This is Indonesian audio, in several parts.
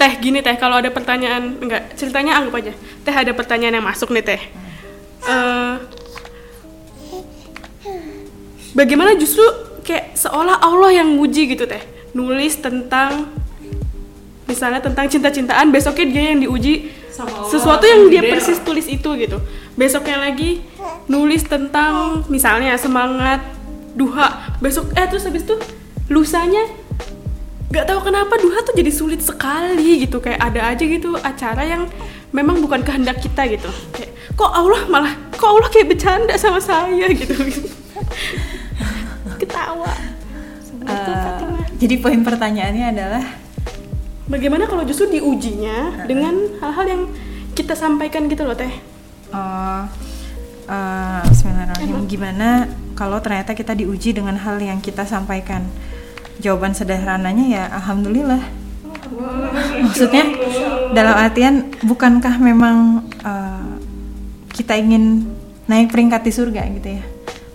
teh gini teh kalau ada pertanyaan enggak ceritanya anggap aja. Teh ada pertanyaan yang masuk nih teh. Eh, bagaimana justru kayak seolah Allah yang nguji gitu teh? Nulis tentang misalnya tentang cinta-cintaan besoknya dia yang diuji Sama Allah sesuatu yang dia persis tulis itu gitu. Besoknya lagi nulis tentang misalnya semangat duha. Besok eh terus habis itu lusanya nggak tahu kenapa duha tuh jadi sulit sekali gitu. Kayak ada aja gitu acara yang memang bukan kehendak kita gitu. Kayak kok Allah malah kok Allah kayak bercanda sama saya? gitu. Ketawa. Sama itu, Eh, Fatimah. jadi poin pertanyaannya adalah bagaimana kalau justru diujinya dengan hal-hal yang kita sampaikan gitu loh teh? Oh, eh, Bismillahirrahmanirrahim. Gimana kalau ternyata kita diuji dengan hal yang kita sampaikan? Jawaban sederhananya ya, alhamdulillah. Maksudnya dalam artian bukankah memang eh, kita ingin naik peringkat di surga gitu ya?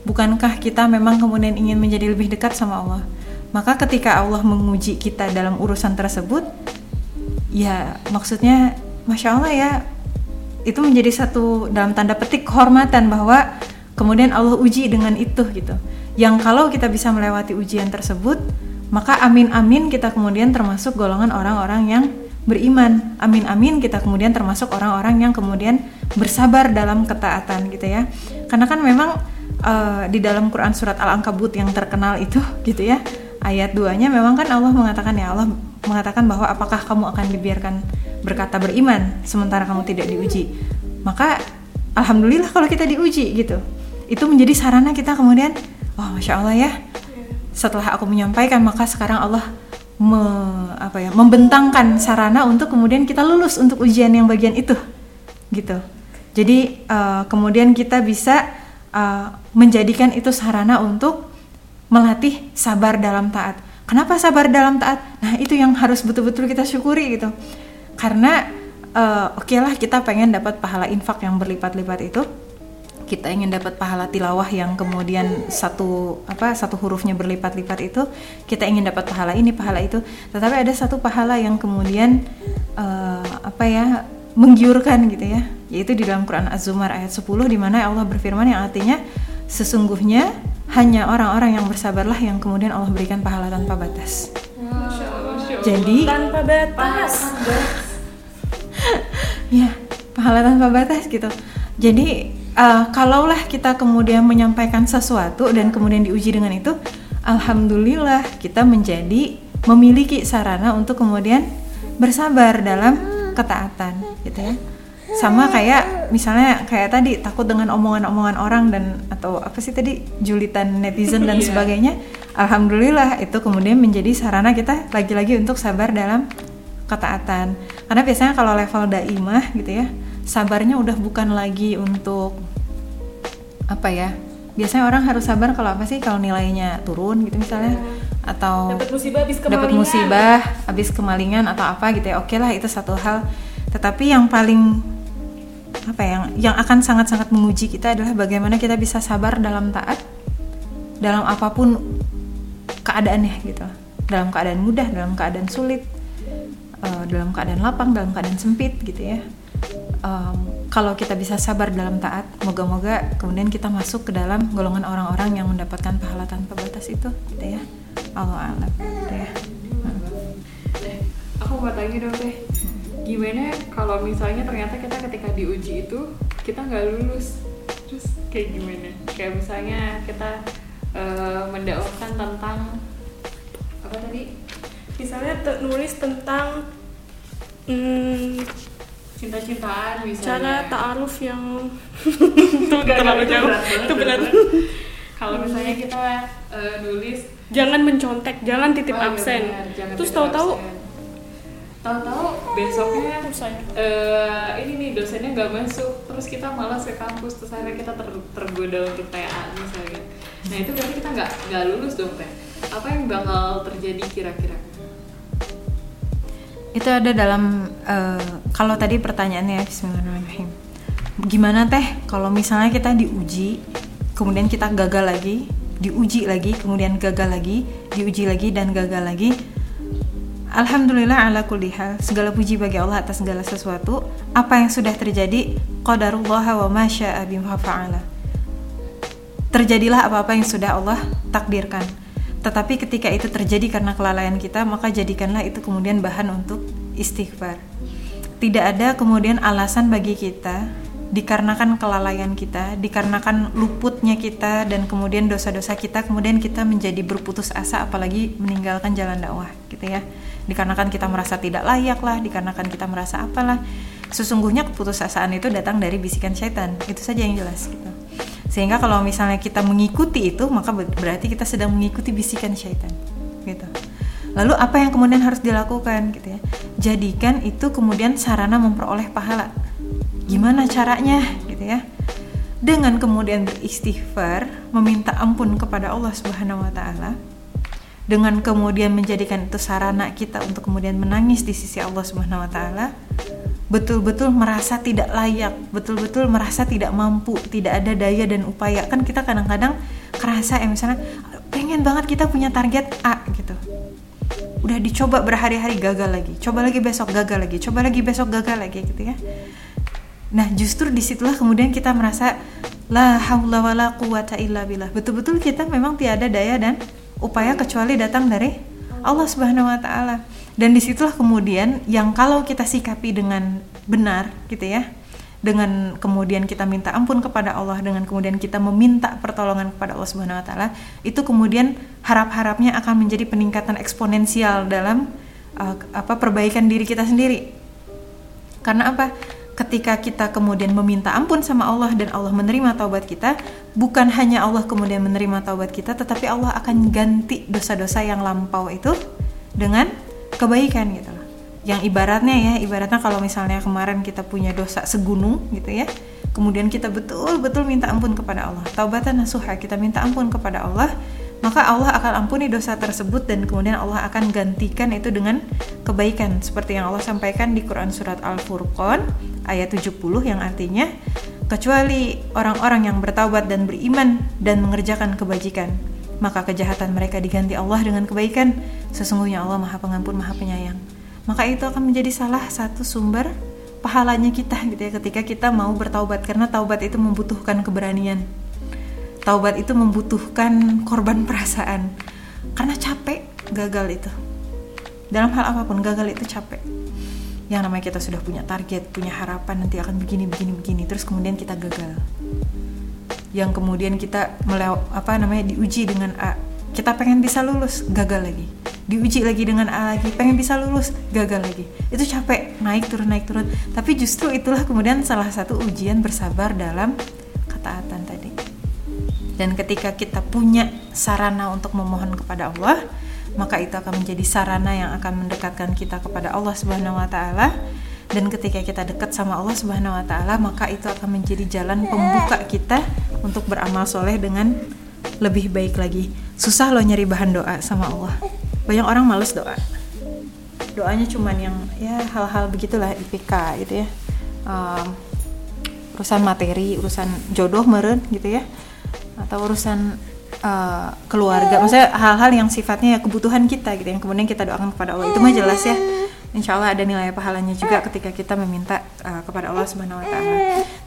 Bukankah kita memang kemudian ingin menjadi lebih dekat sama Allah? Maka ketika Allah menguji kita dalam urusan tersebut, ya maksudnya masya Allah ya itu menjadi satu dalam tanda petik kehormatan bahwa kemudian Allah uji dengan itu gitu. Yang kalau kita bisa melewati ujian tersebut, maka amin amin kita kemudian termasuk golongan orang-orang yang beriman. Amin amin kita kemudian termasuk orang-orang yang kemudian bersabar dalam ketaatan gitu ya. Karena kan memang eh, di dalam Quran surat Al-Ankabut yang terkenal itu gitu ya. Ayat 2-nya memang kan Allah mengatakan ya Allah mengatakan bahwa apakah kamu akan dibiarkan berkata beriman sementara kamu tidak diuji. Maka alhamdulillah kalau kita diuji gitu. Itu menjadi sarana kita kemudian oh masya Allah ya. Setelah aku menyampaikan maka sekarang Allah me- apa ya membentangkan sarana untuk kemudian kita lulus untuk ujian yang bagian itu gitu. Jadi eh, kemudian kita bisa eh, menjadikan itu sarana untuk melatih sabar dalam taat. Kenapa sabar dalam taat? Nah itu yang harus betul-betul kita syukuri gitu. Karena eh, oke lah kita pengen dapat pahala infak yang berlipat-lipat itu, kita ingin dapat pahala tilawah yang kemudian satu apa satu hurufnya berlipat-lipat itu, kita ingin dapat pahala ini pahala itu. Tetapi ada satu pahala yang kemudian eh, apa ya menggiurkan gitu ya, yaitu di dalam Quran Az-Zumar ayat 10 di mana Allah berfirman yang artinya sesungguhnya hanya orang-orang yang bersabarlah yang kemudian Allah berikan pahala tanpa batas. Jadi tanpa batas ya pahala tanpa batas gitu. Jadi eh, kalaulah kita kemudian menyampaikan sesuatu dan kemudian diuji dengan itu, alhamdulillah kita menjadi memiliki sarana untuk kemudian bersabar dalam ketaatan gitu ya. Sama kayak misalnya kayak tadi takut dengan omongan-omongan orang dan atau apa sih tadi julitan netizen dan Iya. sebagainya. Alhamdulillah itu kemudian menjadi sarana kita lagi-lagi untuk sabar dalam ketaatan. Karena biasanya kalau level daimah gitu ya, sabarnya udah bukan lagi untuk apa ya? Biasanya orang harus sabar kalau apa sih? Kalau nilainya turun gitu misalnya atau dapat musibah habis dapat kemalingan musibah, habis kemalingan atau apa gitu ya. Oke lah itu satu hal. Tetapi yang paling apa ya, yang yang akan sangat-sangat menguji kita adalah bagaimana kita bisa sabar dalam taat dalam apa pun keadaannya gitu. Dalam keadaan mudah, dalam keadaan sulit, eh, dalam keadaan lapang, dalam keadaan sempit gitu ya. Em, kalau kita bisa sabar dalam taat, moga-moga kemudian kita masuk ke dalam golongan orang-orang yang mendapatkan pahala tanpa batas itu, gitu ya. Allah alam, gitu ya. Eh, aku mau tanya dong teh gimana kalau misalnya ternyata kita ketika diuji itu kita nggak lulus terus kayak gimana kayak misalnya kita eh, mendakwakan tentang apa tadi misalnya nulis tentang hmm, cinta-cintaan cara misalnya ta'aruf yang itu terlalu itu jauh. itu berat kalau misalnya kita eh, nulis. Jangan mencontek jangan titip oh, iya absen. benar, jangan terus tahu-tahu tahu-tahu besoknya saya eh ini nih dosennya nggak masuk. Terus kita malas ke kampus terus akhirnya kita ter- tergoda untuk TA misalnya. Nah itu berarti kita nggak nggak lulus dong teh. Apa yang bakal terjadi kira-kira Itu ada dalam eh, kalau tadi pertanyaannya Bismillahirrahmanirrahim. Gimana teh kalau misalnya kita diuji, kemudian kita gagal lagi, diuji lagi, kemudian gagal lagi, diuji lagi dan gagal lagi. Alhamdulillah ala kulli hal Segala puji bagi Allah atas segala sesuatu Apa yang sudah terjadi Qadarullah wa ma syaa bima fa'ala Terjadilah apa-apa yang sudah Allah takdirkan Tetapi ketika itu terjadi karena kelalaian kita Maka jadikanlah itu kemudian bahan untuk istighfar Tidak ada kemudian alasan bagi kita Dikarenakan kelalaian kita Dikarenakan luputnya kita Dan kemudian dosa-dosa kita Kemudian kita menjadi berputus asa Apalagi meninggalkan jalan dakwah gitu ya dikarenakan kita merasa tidak layak lah, dikarenakan kita merasa apalah. Sesungguhnya keputusasaan itu datang dari bisikan syaitan. Itu saja yang jelas gitu. Sehingga kalau misalnya kita mengikuti itu, maka berarti kita sedang mengikuti bisikan syaitan. Gitu. Lalu apa yang kemudian harus dilakukan gitu ya? Jadikan itu kemudian sarana memperoleh pahala. Gimana caranya gitu ya? Dengan kemudian beristighfar, meminta ampun kepada Allah Subhanahu wa taala dengan kemudian menjadikan itu sarana kita untuk kemudian menangis di sisi Allah Subhanahu wa taala betul-betul merasa tidak layak, betul-betul merasa tidak mampu, tidak ada daya dan upaya. Kan kita kadang-kadang kerasa ya misalnya pengen banget kita punya target A gitu. Udah dicoba berhari-hari gagal lagi, coba lagi besok gagal lagi, coba lagi besok gagal lagi gitu ya. Nah, justru di situlah kemudian kita merasa la haula wala quwata illa billah. Betul-betul kita memang tiada daya dan upaya kecuali datang dari Allah Subhanahu wa taala. Dan di situlah kemudian yang kalau kita sikapi dengan benar gitu ya, dengan kemudian kita minta ampun kepada Allah, dengan kemudian kita meminta pertolongan kepada Allah Subhanahu wa taala, itu kemudian harap-harapnya akan menjadi peningkatan eksponensial dalam uh, apa perbaikan diri kita sendiri. Karena apa? ketika kita kemudian meminta ampun sama Allah dan Allah menerima taubat kita, bukan hanya Allah kemudian menerima taubat kita, tetapi Allah akan ganti dosa-dosa yang lampau itu dengan kebaikan gitu loh. Yang ibaratnya ya, ibaratnya kalau misalnya kemarin kita punya dosa segunung gitu ya, kemudian kita betul-betul minta ampun kepada Allah. Taubatan nasuha, kita minta ampun kepada Allah, maka Allah akan ampuni dosa tersebut dan kemudian Allah akan gantikan itu dengan kebaikan seperti yang Allah sampaikan di Quran surat Al-Furqan ayat 70 yang artinya kecuali orang-orang yang bertaubat dan beriman dan mengerjakan kebajikan maka kejahatan mereka diganti Allah dengan kebaikan. Sesungguhnya Allah Maha Pengampun Maha Penyayang. Maka itu akan menjadi salah satu sumber pahalanya kita gitu ya ketika kita mau bertaubat. Karena taubat itu membutuhkan keberanian. Taubat itu membutuhkan korban perasaan. Karena capek gagal itu. Dalam hal apa pun gagal itu capek. Yang namanya kita sudah punya target punya harapan nanti akan begini begini begini. Terus kemudian kita gagal yang kemudian kita melew apa namanya diuji dengan A. Kita pengen bisa lulus gagal lagi. Diuji lagi dengan A lagi pengen bisa lulus gagal lagi. Itu capek naik turun naik turun. Tapi justru itulah kemudian salah satu ujian bersabar dalam ketaatan tadi. Dan ketika kita punya sarana untuk memohon kepada Allah, maka itu akan menjadi sarana yang akan mendekatkan kita kepada Allah Subhanahu wa taala. Dan ketika kita dekat sama Allah Subhanahu wa taala, maka itu akan menjadi jalan pembuka kita untuk beramal soleh dengan lebih baik lagi. Susah loh nyari bahan doa sama Allah. Banyak orang males doa. Doanya cuman yang ya hal-hal begitulah IPK gitu ya. Um, urusan materi, urusan jodoh meren gitu ya atau urusan uh, keluarga maksudnya hal-hal yang sifatnya ya kebutuhan kita gitu yang kemudian kita doakan kepada Allah itu mah jelas ya Insya Allah ada nilai pahalanya juga ketika kita meminta uh, kepada Allah Subhanahu Wa Taala.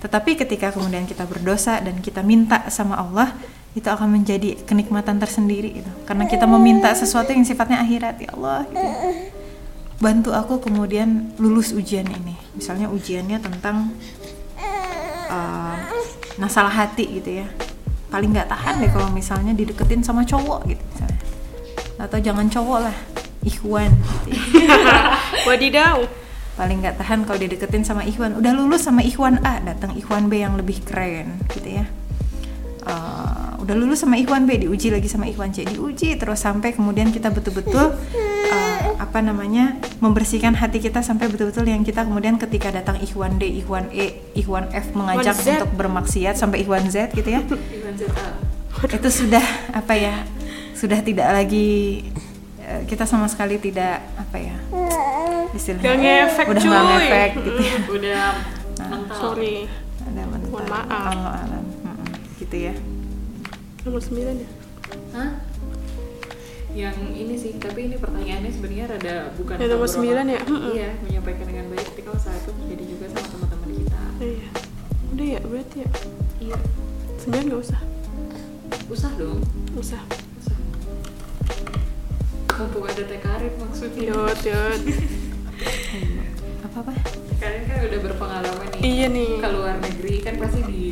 Tetapi ketika kemudian kita berdosa dan kita minta sama Allah, itu akan menjadi kenikmatan tersendiri gitu. Karena kita meminta sesuatu yang sifatnya akhirat ya Allah. Gitu. Bantu aku kemudian lulus ujian ini. Misalnya ujiannya tentang uh, masalah hati gitu ya paling nggak tahan deh kalau misalnya dideketin sama cowok gitu misalnya atau jangan cowok lah Ikhwan. Wadidaw. Paling nggak tahan kalau dideketin sama Ikhwan. Udah lulus sama Ikhwan A datang Ikhwan B yang lebih keren gitu ya. Uh, udah lulus sama Ikhwan B diuji lagi sama Ikhwan C. Diuji terus sampai kemudian kita betul-betul uh, apa namanya membersihkan hati kita sampai betul-betul yang kita kemudian ketika datang Ikhwan D, Ikhwan E, Ikhwan F mengajak untuk bermaksiat sampai Ikhwan Z gitu ya. Itu sudah apa ya? Sudah tidak lagi kita sama sekali tidak apa ya? Istilahnya gak ngefek udah nggak ngefek gitu ya. Udah nah, sorry. Ada mental. Mohon maaf. Allah alam. Hmm, gitu ya. Nomor 9 ya? Hah? yang ini sih tapi ini pertanyaannya sebenarnya rada bukan Yang nomor sembilan ya? Mm-mm. iya menyampaikan dengan baik ketika usaha itu terjadi juga sama teman-teman kita iya udah ya berarti ya iya sembilan nggak usah usah dong usah usah mumpung ada teh karir maksudnya. Yot yot. Apa apa? Kalian kan udah berpengalaman nih. Iya nih. Ke luar negeri kan pasti di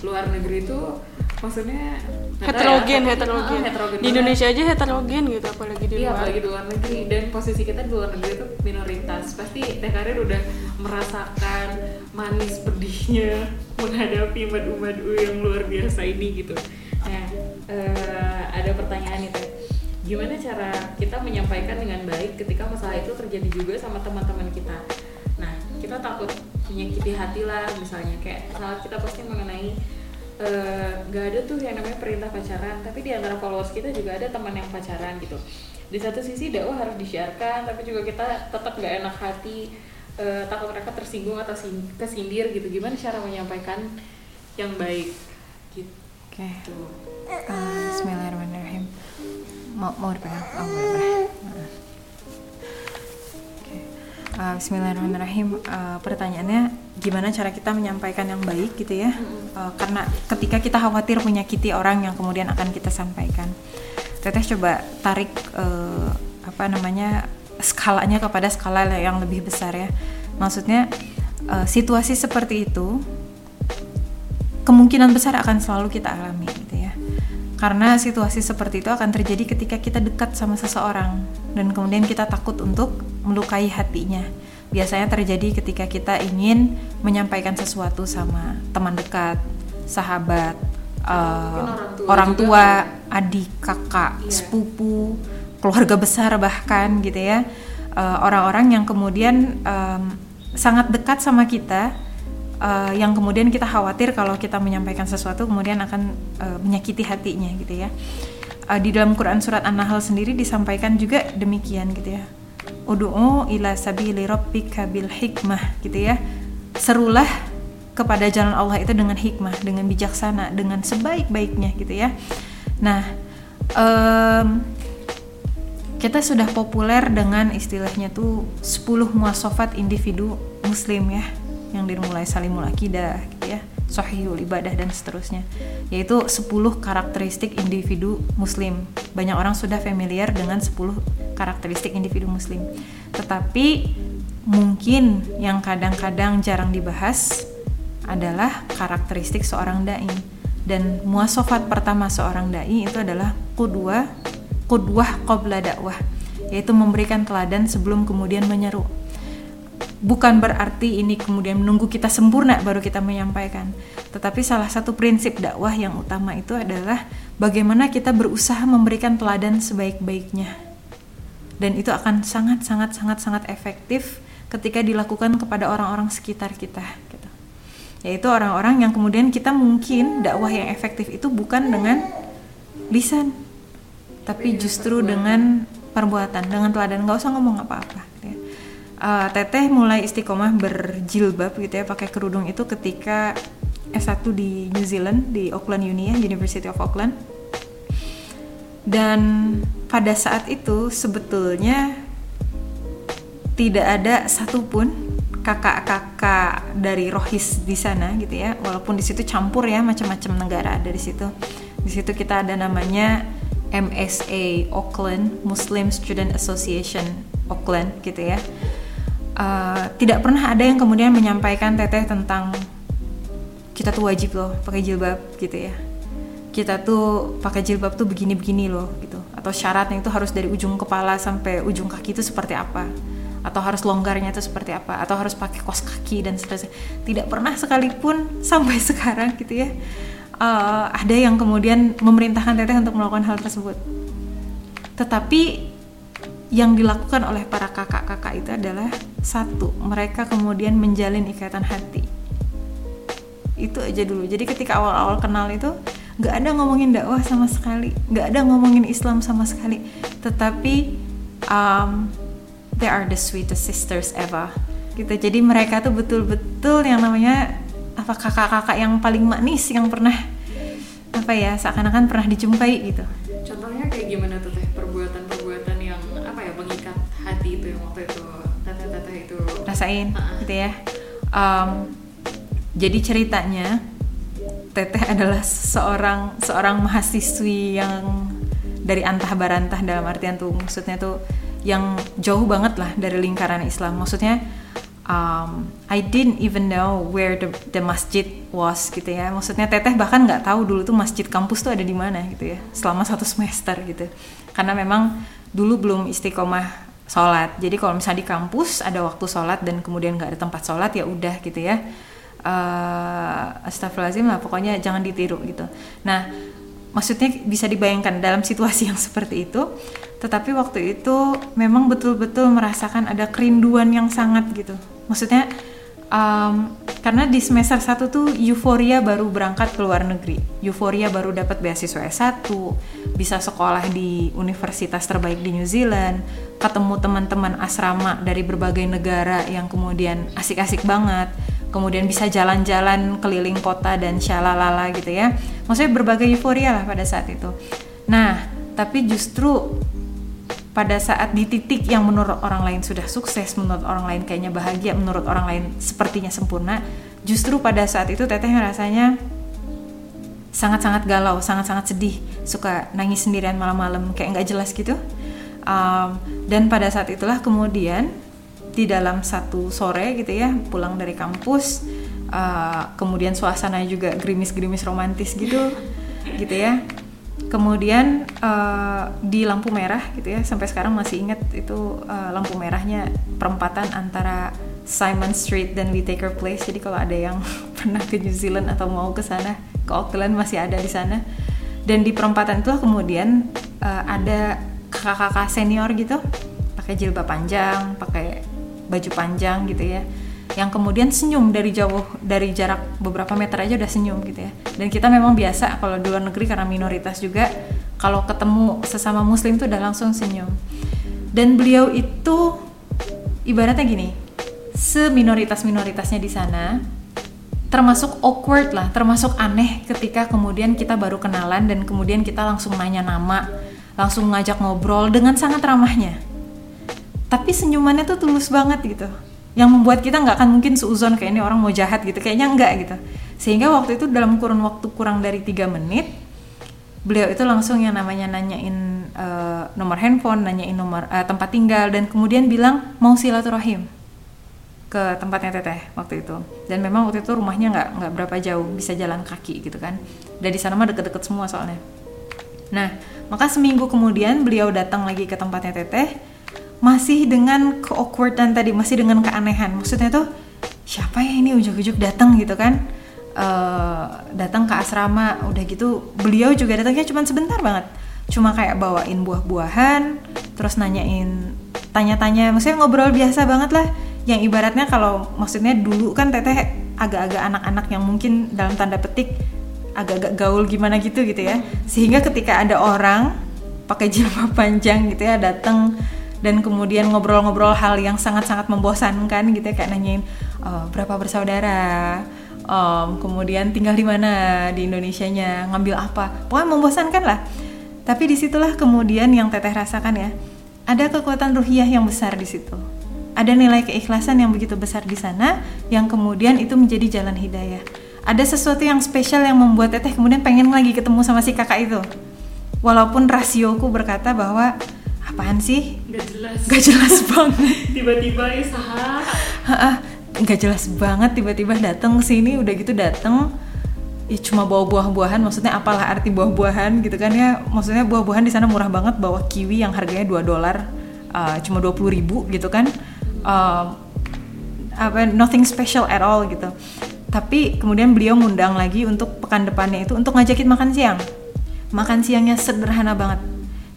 luar negeri tuh maksudnya heterogen ya, heterogen Ah, heterogen di banget. Indonesia aja heterogen gitu apalagi di Iya luar. apalagi di luar negeri. Dan posisi kita di luar negeri itu minoritas. Pasti teh karir udah merasakan manis pedihnya menghadapi madu-madu yang luar biasa ini gitu. Nah eh, ada pertanyaan nih teh, gimana cara kita menyampaikan dengan baik ketika masalah itu terjadi juga sama teman-teman kita. Nah kita takut menyakiti hati lah misalnya. Kayak saat kita pasti mengenai eh, nggak ada tuh yang namanya perintah pacaran tapi di antara followers kita juga ada teman yang pacaran gitu. Di satu sisi dakwah harus disiarkan tapi juga kita tetap nggak enak hati eh, takut mereka tersinggung atau sin- kesindir gitu. Gimana cara menyampaikan yang baik? Gitu. Oke. Eh, Bismillahirrahmanirrahim mau mau dipegang? Oh boleh boleh. Nah. Eh, Bismillahirrahmanirrahim. Eh, pertanyaannya gimana cara kita menyampaikan yang baik gitu ya? Eh, karena ketika kita khawatir menyakiti orang yang kemudian akan kita sampaikan. Teteh coba tarik eh, apa namanya skalanya kepada skala yang lebih besar ya. Maksudnya eh, situasi seperti itu kemungkinan besar akan selalu kita alami. Karena situasi seperti itu akan terjadi ketika kita dekat sama seseorang dan kemudian kita takut untuk melukai hatinya. Biasanya terjadi ketika kita ingin menyampaikan sesuatu sama teman dekat, sahabat, eh, orang tua orang tua, adik, kakak, Iya. sepupu, keluarga besar bahkan gitu ya. Eh, Orang-orang yang kemudian em, sangat dekat sama kita uh, yang kemudian kita khawatir kalau kita menyampaikan sesuatu kemudian akan uh, menyakiti hatinya gitu ya. Uh, di dalam Quran surat An-Nahl sendiri disampaikan juga demikian gitu ya. Udu'u ila sabili rabbika bil hikmah gitu ya. Serulah kepada jalan Allah itu dengan hikmah, dengan bijaksana, dengan sebaik-baiknya gitu ya. Nah, em, kita sudah populer dengan istilahnya tuh 10 muasafat individu muslim ya yang dimulai salimul akidah gitu ya sahihul ibadah dan seterusnya. Yaitu 10 karakteristik individu muslim. Banyak orang sudah familiar dengan 10 karakteristik individu muslim. Tetapi mungkin yang kadang-kadang jarang dibahas adalah karakteristik seorang dai. Dan muasafat pertama seorang dai itu adalah kudwa kudwah qabla dakwah yaitu memberikan teladan sebelum kemudian menyeru bukan berarti ini kemudian menunggu kita sempurna baru kita menyampaikan. Tetapi salah satu prinsip dakwah yang utama itu adalah bagaimana kita berusaha memberikan teladan sebaik-baiknya. Dan itu akan sangat sangat sangat sangat efektif ketika dilakukan kepada orang-orang sekitar kita gitu. Yaitu orang-orang yang kemudian kita mungkin dakwah yang efektif itu bukan dengan lisan tapi justru dengan perbuatan dengan teladan. Nggak usah ngomong apa-apa gitu ya. Uh, teteh mulai istiqomah berjilbab gitu ya pakai kerudung itu ketika S1 di New Zealand di Auckland Uni ya University of Auckland. Dan pada saat itu sebetulnya tidak ada satupun kakak-kakak dari Rohis di sana gitu ya. Walaupun di situ campur ya macam-macam negara ada di situ. Di situ kita ada namanya MSA Auckland Muslim Student Association Auckland gitu ya Uh, tidak pernah ada yang kemudian menyampaikan teteh tentang kita tuh wajib loh pakai jilbab gitu ya. Kita tuh pakai jilbab tuh begini-begini loh gitu. Atau syaratnya itu harus dari ujung kepala sampai ujung kaki itu seperti apa? Atau harus longgarnya itu seperti apa? Atau harus pakai kos kaki dan seterusnya. Tidak pernah sekalipun sampai sekarang gitu ya. Uh, ada yang kemudian memerintahkan teteh untuk melakukan hal tersebut. Tetapi yang dilakukan oleh para kakak-kakak itu adalah satu mereka kemudian menjalin ikatan hati. Itu aja dulu. Jadi ketika awal-awal kenal itu nggak ada ngomongin dakwah sama sekali. Nggak ada ngomongin Islam sama sekali. Tetapi um, they are the sweetest sisters ever. Gitu. Jadi mereka tuh betul-betul yang namanya apa kakak-kakak yang paling manis yang pernah apa ya seakan-akan pernah dijumpai gitu. Contohnya kayak gimana rasain gitu ya. Um, jadi ceritanya Teteh adalah seorang seorang mahasiswi yang dari antah barantah dalam artian tuh maksudnya tuh yang jauh banget lah dari lingkaran Islam. Maksudnya um, I didn't even know where the, the masjid was gitu ya. Maksudnya teteh bahkan nggak tahu dulu tuh masjid kampus tuh ada di mana gitu ya selama satu semester gitu. Karena memang dulu belum istiqomah sholat. Jadi kalau misalnya di kampus ada waktu sholat dan kemudian nggak ada tempat sholat ya udah gitu ya. Uh, astagfirullahaladzim lah pokoknya jangan ditiru gitu. Nah maksudnya bisa dibayangkan dalam situasi yang seperti itu tetapi waktu itu memang betul-betul merasakan ada kerinduan yang sangat gitu. Maksudnya um, karena di semester 1 tuh euforia baru berangkat ke luar negeri. Euforia baru dapat beasiswa S1 bisa sekolah di universitas terbaik di New Zealand ketemu teman-teman asrama dari berbagai negara yang kemudian asik-asik banget kemudian bisa jalan-jalan keliling kota dan syalalala gitu ya. Maksudnya berbagai euforia lah pada saat itu. Nah tapi justru pada saat di titik yang menurut orang lain sudah sukses, menurut orang lain kayaknya bahagia, menurut orang lain sepertinya sempurna, justru pada saat itu teteh rasanya sangat-sangat galau, sangat-sangat sedih, suka nangis sendirian malam-malam kayak nggak jelas gitu. Um, dan pada saat itulah kemudian di dalam satu sore gitu ya pulang dari kampus uh, kemudian suasana juga gerimis-gerimis romantis gitu gitu ya kemudian uh, di lampu merah gitu ya sampai sekarang masih ingat itu uh, lampu merahnya perempatan antara Simon Street dan Whitaker Place. Jadi kalau ada yang pernah ke New Zealand atau mau ke sana ke Auckland masih ada di sana. Dan di perempatan itu kemudian uh, ada kakak-kakak senior gitu pakai jilbab panjang pakai baju panjang gitu ya yang kemudian senyum dari jauh dari jarak beberapa meter aja udah senyum gitu ya. Dan kita memang biasa kalau di luar negeri karena minoritas juga kalau ketemu sesama muslim tuh udah langsung senyum. Dan beliau itu ibaratnya gini seminoritas minoritasnya di sana termasuk awkward lah termasuk aneh ketika kemudian kita baru kenalan dan kemudian kita langsung nanya nama langsung ngajak ngobrol dengan sangat ramahnya. Tapi senyumannya tuh tulus banget gitu yang membuat kita nggak akan mungkin seuzon kayak ini orang mau jahat gitu. Kayaknya enggak gitu. Sehingga waktu itu dalam kurun waktu kurang dari tiga menit beliau itu langsung yang namanya nanyain uh, nomor handphone nanyain nomor uh, tempat tinggal dan kemudian bilang mau silaturahim ke tempatnya teteh waktu itu. Dan memang waktu itu rumahnya nggak nggak berapa jauh bisa jalan kaki gitu kan. Dari sana mah deket-deket semua soalnya. Nah maka seminggu kemudian beliau datang lagi ke tempatnya teteh masih dengan keawkwardan tadi masih dengan keanehan. Maksudnya tuh siapa ya ini ujuk-ujuk datang gitu kan? Uh, datang ke asrama udah gitu beliau juga datangnya cuma sebentar banget. Cuma kayak bawain buah-buahan terus nanyain tanya-tanya maksudnya ngobrol biasa banget lah. Yang ibaratnya kalau maksudnya dulu kan teteh agak-agak anak-anak yang mungkin dalam tanda petik agak-agak gaul gimana gitu gitu ya. Sehingga ketika ada orang pakai jilbab panjang gitu ya datang dan kemudian ngobrol-ngobrol hal yang sangat-sangat membosankan gitu ya kayak nanyain uh, berapa bersaudara? Um, kemudian tinggal di mana di Indonesia nya ngambil apa? Pokoknya membosankan lah. Tapi di situlah kemudian yang teteh rasakan ya ada kekuatan ruhiyah yang besar di situ. Ada nilai keikhlasan yang begitu besar di sana yang kemudian itu menjadi jalan hidayah. Ada sesuatu yang spesial yang membuat teteh kemudian pengen lagi ketemu sama si kakak itu. Walaupun rasioku berkata bahwa apaan sih? Gak jelas. Gak jelas banget. Tiba-tiba ya saha nggak jelas banget tiba-tiba datang sini udah gitu datang ya cuma bawa buah-buahan maksudnya apalah arti buah-buahan gitu kan ya. Maksudnya buah-buahan di sana murah banget bawa kiwi yang harganya 2 dolar uh, cuma 20 ribu gitu kan. Uh, apa nothing special at all gitu. Tapi kemudian beliau ngundang lagi untuk pekan depannya itu untuk ngajakin makan siang. Makan siangnya sederhana banget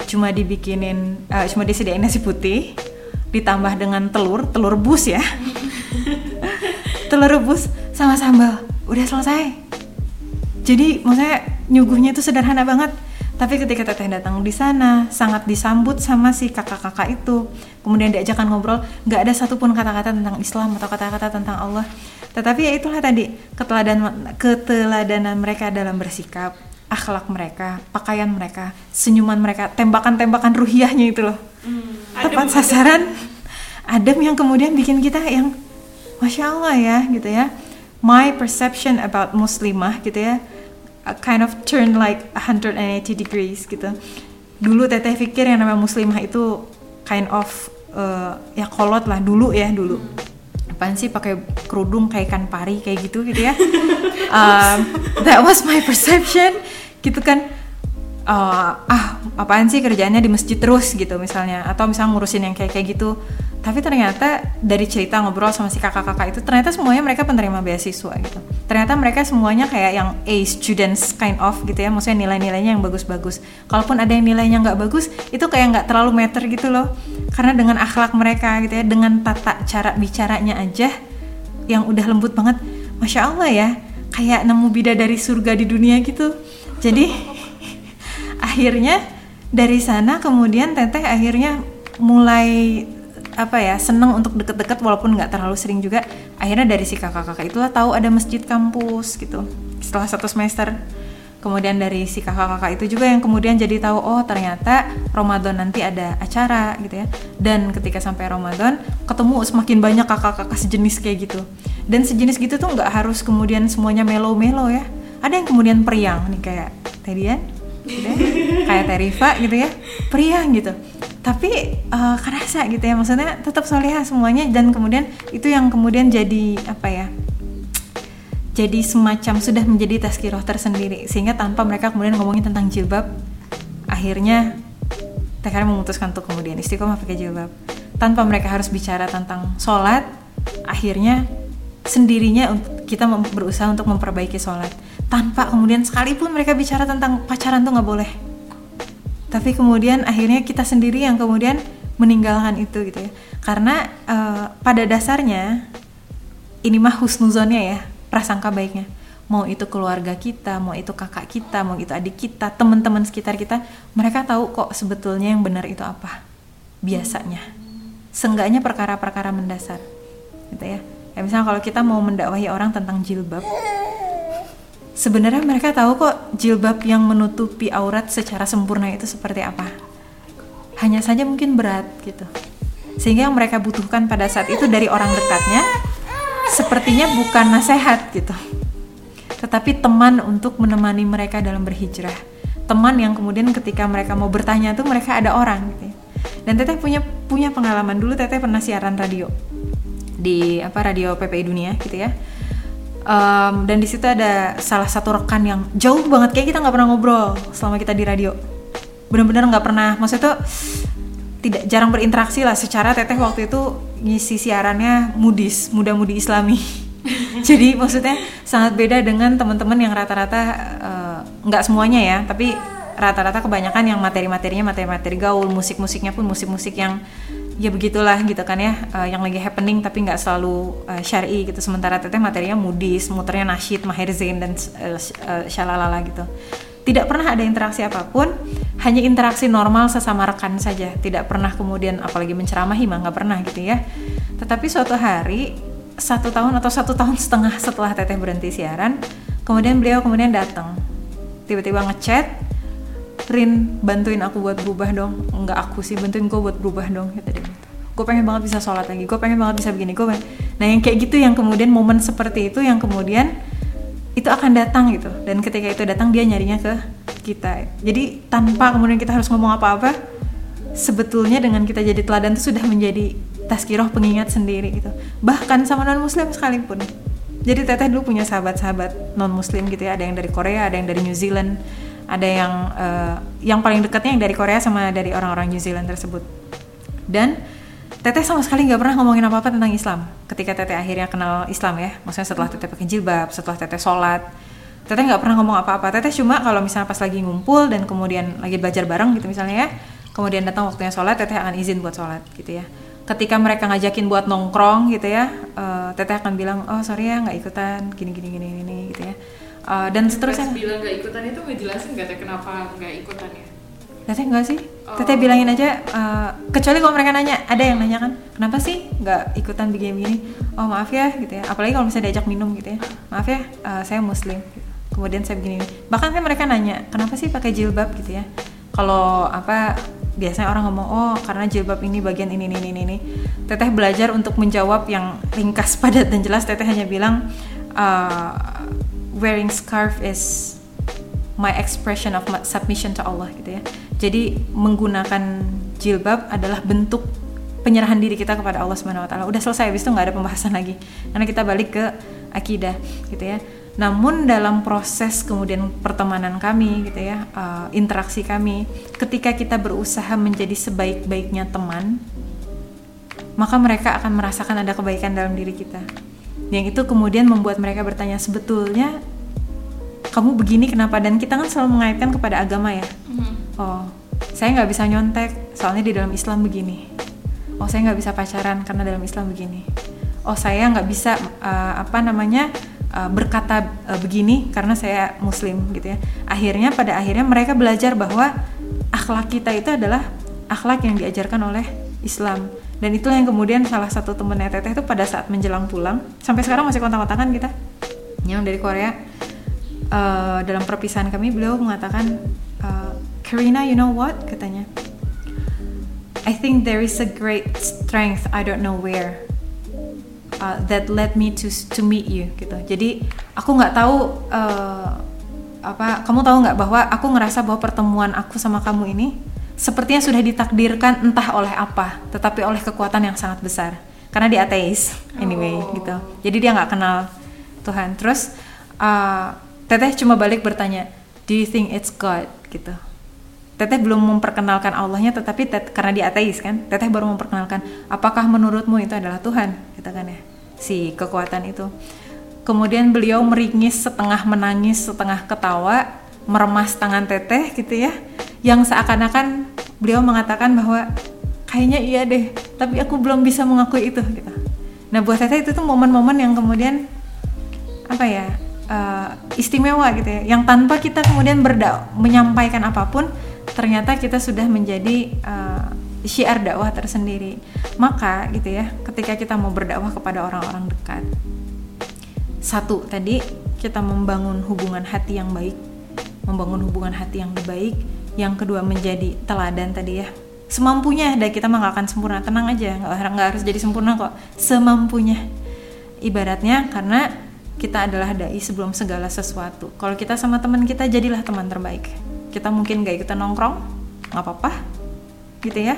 cuma dibikinin uh, cuma disediain nasi putih ditambah dengan telur telur bus ya. Telur rebus sama sambal udah selesai. Jadi maksudnya nyuguhnya itu sederhana banget. Tapi ketika teteh datang di sana sangat disambut sama si kakak-kakak itu. Kemudian diajakan ngobrol nggak ada satupun kata-kata tentang Islam atau kata-kata tentang Allah. Tetapi ya itulah tadi keteladanan keteladanan mereka dalam bersikap akhlak mereka pakaian mereka senyuman mereka tembakan-tembakan ruhiahnya itu loh. Hmm, tepat sasaran adem yang kemudian bikin kita yang masya Allah ya gitu ya. My perception about muslimah gitu ya uh, kind of turn like 180 degrees gitu. Dulu teteh pikir yang namanya muslimah itu kind of uh, ya kolot lah dulu ya dulu apaan sih pakai kerudung kayak ikan pari kayak gitu gitu ya. Um, that was my perception. Gitu kan uh, ah apaan sih kerjaannya di masjid terus gitu misalnya. Atau misalnya ngurusin yang kayak kayak gitu. Tapi ternyata dari cerita ngobrol sama si kakak-kakak itu ternyata semuanya mereka penerima beasiswa gitu. Ternyata mereka semuanya kayak yang A students kind of gitu ya. Maksudnya nilai-nilainya yang bagus-bagus. Kalaupun ada yang nilainya nggak bagus itu kayak nggak terlalu meter gitu loh karena dengan akhlak mereka gitu ya dengan tata cara bicaranya aja yang udah lembut banget masya allah ya kayak nemu bidadari surga di dunia gitu. Jadi akhirnya dari sana kemudian teteh akhirnya mulai apa ya seneng untuk deket-deket walaupun nggak terlalu sering juga. Akhirnya dari si kakak-kakak itulah tahu ada masjid kampus gitu setelah satu semester kemudian dari si kakak-kakak itu juga yang kemudian jadi tahu oh ternyata Ramadan nanti ada acara gitu ya. Dan ketika sampai Ramadan ketemu semakin banyak kakak-kakak sejenis kayak gitu. Dan sejenis gitu tuh nggak harus kemudian semuanya melo-melo ya. Ada yang kemudian periang nih kayak Tedian gitu ya. kayak Terifa gitu ya. Periang gitu. Tapi uh, kerasa gitu ya. Maksudnya tetap soleha semuanya. Dan kemudian itu yang kemudian jadi apa ya jadi semacam sudah menjadi tazkirah tersendiri sehingga tanpa mereka kemudian ngomongin tentang jilbab akhirnya TKR memutuskan untuk kemudian istiqomah pakai jilbab. Tanpa mereka harus bicara tentang sholat akhirnya sendirinya kita berusaha untuk memperbaiki sholat. Tanpa kemudian sekalipun mereka bicara tentang pacaran tuh nggak boleh. Tapi kemudian akhirnya kita sendiri yang kemudian meninggalkan itu gitu ya. Karena uh, pada dasarnya ini mah husnuzonnya ya prasangka baiknya. Mau itu keluarga kita mau itu kakak kita mau itu adik kita teman-teman sekitar kita mereka tahu kok sebetulnya yang benar itu apa. Biasanya. Seenggaknya perkara-perkara mendasar. Gitu ya. Ya misalnya kalau kita mau mendakwahi orang tentang jilbab. Sebenarnya mereka tahu kok jilbab yang menutupi aurat secara sempurna itu seperti apa. Hanya saja mungkin berat gitu. Sehingga yang mereka butuhkan pada saat itu dari orang dekatnya sepertinya bukan nasihat gitu. Tetapi teman untuk menemani mereka dalam berhijrah. Teman yang kemudian ketika mereka mau bertanya tuh mereka ada orang gitu. Ya. Dan Teteh punya punya pengalaman dulu Teteh pernah siaran radio di apa radio PPI Dunia gitu ya um, dan di situ ada salah satu rekan yang jauh banget kayak kita nggak pernah ngobrol selama kita di radio benar-benar nggak pernah maksudnya tuh tidak jarang berinteraksi lah. Secara teteh waktu itu ngisi siarannya mudis muda-mudi islami. Jadi maksudnya sangat beda dengan teman-teman yang rata-rata uh, nggak semuanya ya tapi rata-rata kebanyakan yang materi-materinya materi-materi gaul musik-musiknya pun musik-musik yang ya begitulah gitu kan ya uh, yang lagi happening tapi nggak selalu uh, syari gitu. Sementara teteh materinya mudis muternya nasyid mahir zain dan uh, uh, shalalala gitu tidak pernah ada interaksi apa pun hanya interaksi normal sesama rekan saja. Tidak pernah kemudian apalagi menceramahi mah nggak pernah gitu ya. Tetapi suatu hari satu tahun atau satu tahun setengah setelah teteh berhenti siaran kemudian beliau kemudian datang. Tiba-tiba ngechat Rin bantuin aku buat berubah dong. Enggak aku sih bantuin gue buat berubah dong dia. Gitu gue pengen banget bisa sholat lagi gue pengen banget bisa begini gue nah yang kayak gitu yang kemudian momen seperti itu yang kemudian itu akan datang gitu. Dan ketika itu datang dia nyarinya ke kita. Jadi tanpa kemudian kita harus ngomong apa-apa sebetulnya dengan kita jadi teladan itu sudah menjadi taskiroh pengingat sendiri gitu. Bahkan sama non muslim sekalipun. Jadi teteh dulu punya sahabat-sahabat non muslim gitu ya. Ada yang dari Korea ada yang dari New Zealand. Ada yang uh, yang paling dekatnya yang dari Korea sama dari orang-orang New Zealand tersebut. Dan Teteh sama sekali nggak pernah ngomongin apa-apa tentang Islam ketika Teteh akhirnya kenal Islam ya. Maksudnya setelah Teteh pakai jilbab setelah Teteh sholat. Teteh nggak pernah ngomong apa-apa. Teteh cuma kalau misalnya pas lagi ngumpul dan kemudian lagi belajar bareng gitu misalnya ya kemudian datang waktunya sholat Teteh akan izin buat sholat gitu ya. Ketika mereka ngajakin buat nongkrong gitu ya uh, Teteh akan bilang oh sorry ya nggak ikutan. Gini gini gini gini gitu ya. Uh, dan seterusnya. bilang nggak ikutan itu ngejelasin nggak teh kenapa nggak ikutan ya Teteh enggak sih? Oh. Teteh bilangin aja uh, kecuali kalau mereka nanya ada yang nanya kan kenapa sih nggak ikutan begini-begini oh maaf ya gitu ya. Apalagi kalau misalnya diajak minum gitu ya. Maaf ya uh, saya muslim. Kemudian saya begini. Bahkan kan mereka nanya kenapa sih pakai jilbab? gitu ya. Kalau apa biasanya orang ngomong oh karena jilbab ini bagian ini ini ini ini. Teteh belajar untuk menjawab yang ringkas padat dan jelas. Teteh hanya bilang uh, wearing scarf is my expression of submission to Allah gitu ya jadi menggunakan jilbab adalah bentuk penyerahan diri kita kepada Allah Subhanahu wa taala. Udah selesai habis itu nggak ada pembahasan lagi. Karena kita balik ke akidah gitu ya. Namun dalam proses kemudian pertemanan kami gitu ya, uh, interaksi kami, ketika kita berusaha menjadi sebaik-baiknya teman, maka mereka akan merasakan ada kebaikan dalam diri kita. Yang itu kemudian membuat mereka bertanya sebetulnya kamu begini kenapa? Dan kita kan selalu mengaitkan kepada agama ya. Oh, saya nggak bisa nyontek soalnya di dalam Islam begini. Oh saya nggak bisa pacaran karena dalam Islam begini. Oh saya nggak bisa uh, apa namanya uh, berkata uh, begini karena saya Muslim gitu ya. Akhirnya pada akhirnya mereka belajar bahwa akhlak kita itu adalah akhlak yang diajarkan oleh Islam. Dan itulah yang kemudian salah satu temennya Teteh itu pada saat menjelang pulang sampai sekarang masih kontak-kontakan kita. Yang dari Korea uh, dalam perpisahan kami beliau mengatakan uh, Karina you know what katanya I think there is a great strength I don't know where uh, that led me to to meet you gitu. Jadi aku nggak tahu uh, apa kamu tahu nggak bahwa aku ngerasa bahwa pertemuan aku sama kamu ini sepertinya sudah ditakdirkan entah oleh apa, tetapi oleh kekuatan yang sangat besar. Karena dia ateis anyway Oh. gitu. Jadi dia nggak kenal Tuhan. Terus uh, Teteh cuma balik bertanya, Do you think it's God? Gitu. Teteh belum memperkenalkan Allahnya tetapi tet karena dia ateis kan Teteh baru memperkenalkan apakah menurutmu itu adalah Tuhan? Gitu kan ya si kekuatan itu. Kemudian beliau meringis setengah menangis setengah ketawa meremas tangan Teteh gitu ya yang seakan-akan beliau mengatakan bahwa kayaknya iya deh tapi aku belum bisa mengakui itu gitu. Nah buat Teteh itu tuh momen-momen yang kemudian apa ya uh, istimewa gitu ya. Yang tanpa kita kemudian berdak menyampaikan apa pun ternyata kita sudah menjadi uh, syiar dakwah tersendiri. Maka gitu ya ketika kita mau berdakwah kepada orang-orang dekat satu tadi kita membangun hubungan hati yang baik membangun hubungan hati yang baik. Yang kedua menjadi teladan tadi ya. Semampunya dan kita mah nggak akan sempurna. Tenang aja nggak harus jadi sempurna kok. Semampunya. Ibaratnya karena kita adalah dai sebelum segala sesuatu. Kalau kita sama teman kita jadilah teman terbaik. Kita mungkin gak ikutan nongkrong nggak apa-apa gitu ya.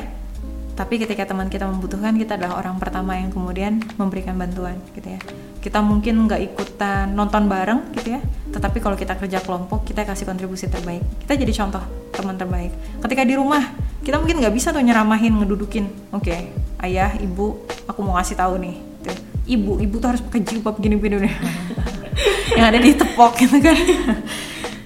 Tapi ketika teman kita membutuhkan kita adalah orang pertama yang kemudian memberikan bantuan gitu ya. Kita mungkin nggak ikutan nonton bareng gitu ya. Tetapi kalau kita kerja kelompok kita kasih kontribusi terbaik. Kita jadi contoh teman terbaik. Ketika di rumah kita mungkin nggak bisa tuh nyeramahin ngedudukin. Oke ayah ibu aku mau ngasih tahu nih. Ibu ibu tuh harus pakai jilbab gini gini yang ada di tepok gitu kan.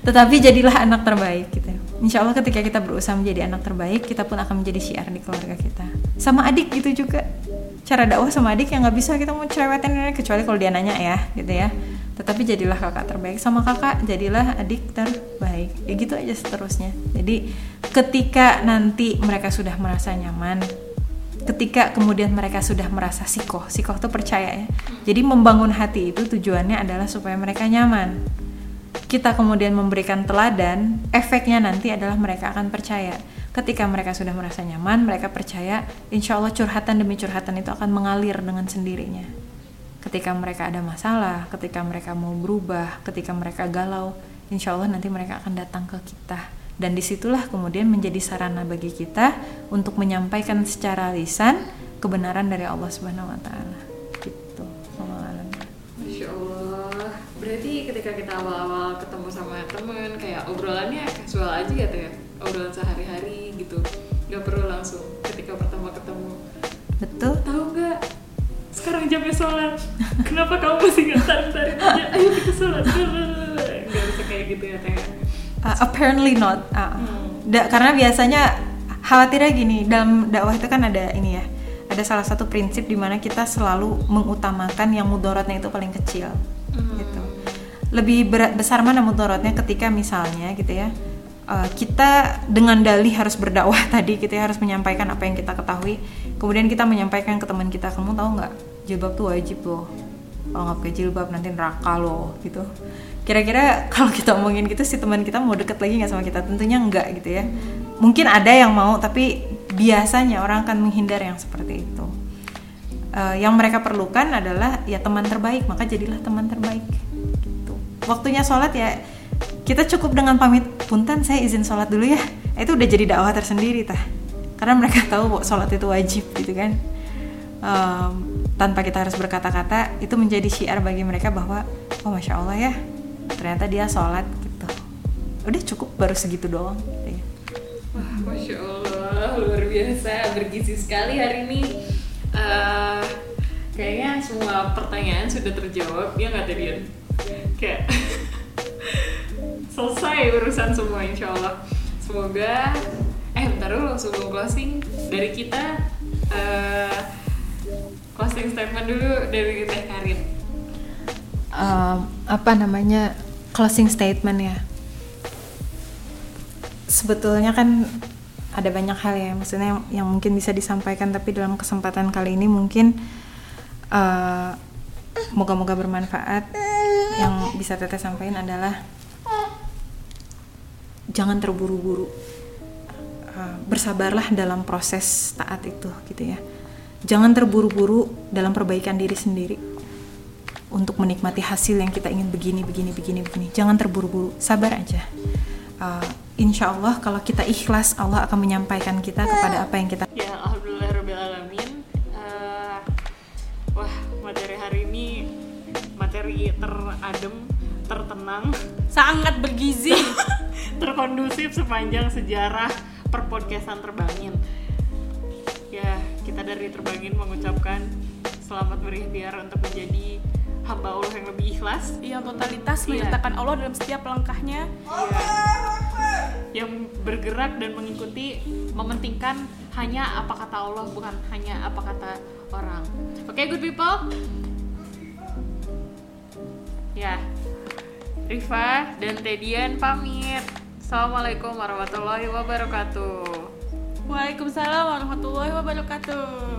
Tetapi jadilah anak terbaik gitu. Insya Allah ketika kita berusaha menjadi anak terbaik kita pun akan menjadi syiar di keluarga kita. Sama adik gitu juga. Cara dakwah sama adik yang nggak bisa kita mau cerewetin kecuali kalau dia nanya ya gitu ya. Tetapi jadilah kakak terbaik. Sama kakak jadilah adik terbaik. Ya gitu aja seterusnya. Jadi ketika nanti mereka sudah merasa nyaman ketika kemudian mereka sudah merasa sikoh sikoh itu percaya ya jadi membangun hati itu tujuannya adalah supaya mereka nyaman kita kemudian memberikan teladan, efeknya nanti adalah mereka akan percaya. Ketika mereka sudah merasa nyaman, mereka percaya, insya Allah curhatan demi curhatan itu akan mengalir dengan sendirinya. Ketika mereka ada masalah, ketika mereka mau berubah, ketika mereka galau, insya Allah nanti mereka akan datang ke kita. Dan di situlah kemudian menjadi sarana bagi kita untuk menyampaikan secara lisan kebenaran dari Allah Subhanahu Wa Taala. Gitu. Masya Allah. Berarti ketika kita awal-awal ketemu sama temen, kayak obrolannya casual aja gitu ya, obrolan sehari-hari gitu. Gak perlu langsung ketika pertama ketemu. Betul. Tahu nggak? Sekarang jamnya sholat. Kenapa kamu masih nggak tarik-tarik aja? Ayo kita sholat. Gak bisa kayak gitu ya teh. Uh, apparently not. Uh, Hmm. da- karena biasanya khawatirnya gini dalam dakwah itu kan ada ini ya, ada salah satu prinsip di mana kita selalu mengutamakan yang mudorotnya itu paling kecil, Hmm. gitu. Lebih berat besar mana mudorotnya ketika misalnya gitu ya, uh, kita dengan dalih harus berdakwah tadi, kita harus menyampaikan apa yang kita ketahui, kemudian kita menyampaikan ke teman kita, kamu tahu nggak jilbab tuh wajib loh, kalau nggak pakai jilbab nanti neraka loh, gitu kira-kira kalau kita omongin gitu si teman kita mau deket lagi nggak sama kita? Tentunya enggak gitu ya. Mungkin ada yang mau tapi biasanya orang akan menghindar yang seperti itu. Eh, yang mereka perlukan adalah ya teman terbaik maka jadilah teman terbaik gitu. Waktunya sholat ya kita cukup dengan pamit punten saya izin sholat dulu ya. Itu udah jadi dakwah tersendiri tah. Karena mereka tahu kok sholat itu wajib gitu kan. Em, tanpa kita harus berkata-kata itu menjadi syiar bagi mereka bahwa oh masya allah ya ternyata dia sholat gitu udah cukup baru segitu doang gitu. Wah, masya Allah, luar biasa, bergizi sekali hari ini. Eh, kayaknya semua pertanyaan sudah terjawab, ya nggak Tedian? Kayak selesai urusan semua, insya Allah. Semoga, eh bentar dulu sebelum closing dari kita eh, closing statement dulu dari Teh Karin. Em, apa namanya closing statement ya? Sebetulnya kan ada banyak hal ya maksudnya yang, yang mungkin bisa disampaikan tapi dalam kesempatan kali ini mungkin eh, moga-moga bermanfaat. Yang bisa teteh sampaikan adalah jangan terburu-buru. Eh, bersabarlah dalam proses taat itu gitu ya. Jangan terburu-buru dalam perbaikan diri sendiri untuk menikmati hasil yang kita ingin begini begini begini begini. Jangan terburu-buru. Sabar aja. Uh, insya Allah kalau kita ikhlas Allah akan menyampaikan kita kepada apa yang kita Ya alhamdulillah rabbil alamin. Eh, wah materi hari ini materi teradem, tertenang, sangat bergizi. Terkondusif sepanjang sejarah perpodcastan terbangin. Ya kita dari terbangin mengucapkan selamat berikhtiar untuk menjadi hamba Allah yang lebih ikhlas. yang totalitas Iya. menyertakan Allah dalam setiap langkahnya Ya, yang bergerak dan mengikuti mementingkan hanya apa kata Allah bukan hanya apa kata orang. Oke, good people. Ya, Rifa dan Tedian pamit. Assalamualaikum warahmatullahi wabarakatuh. Waalaikumsalam warahmatullahi wabarakatuh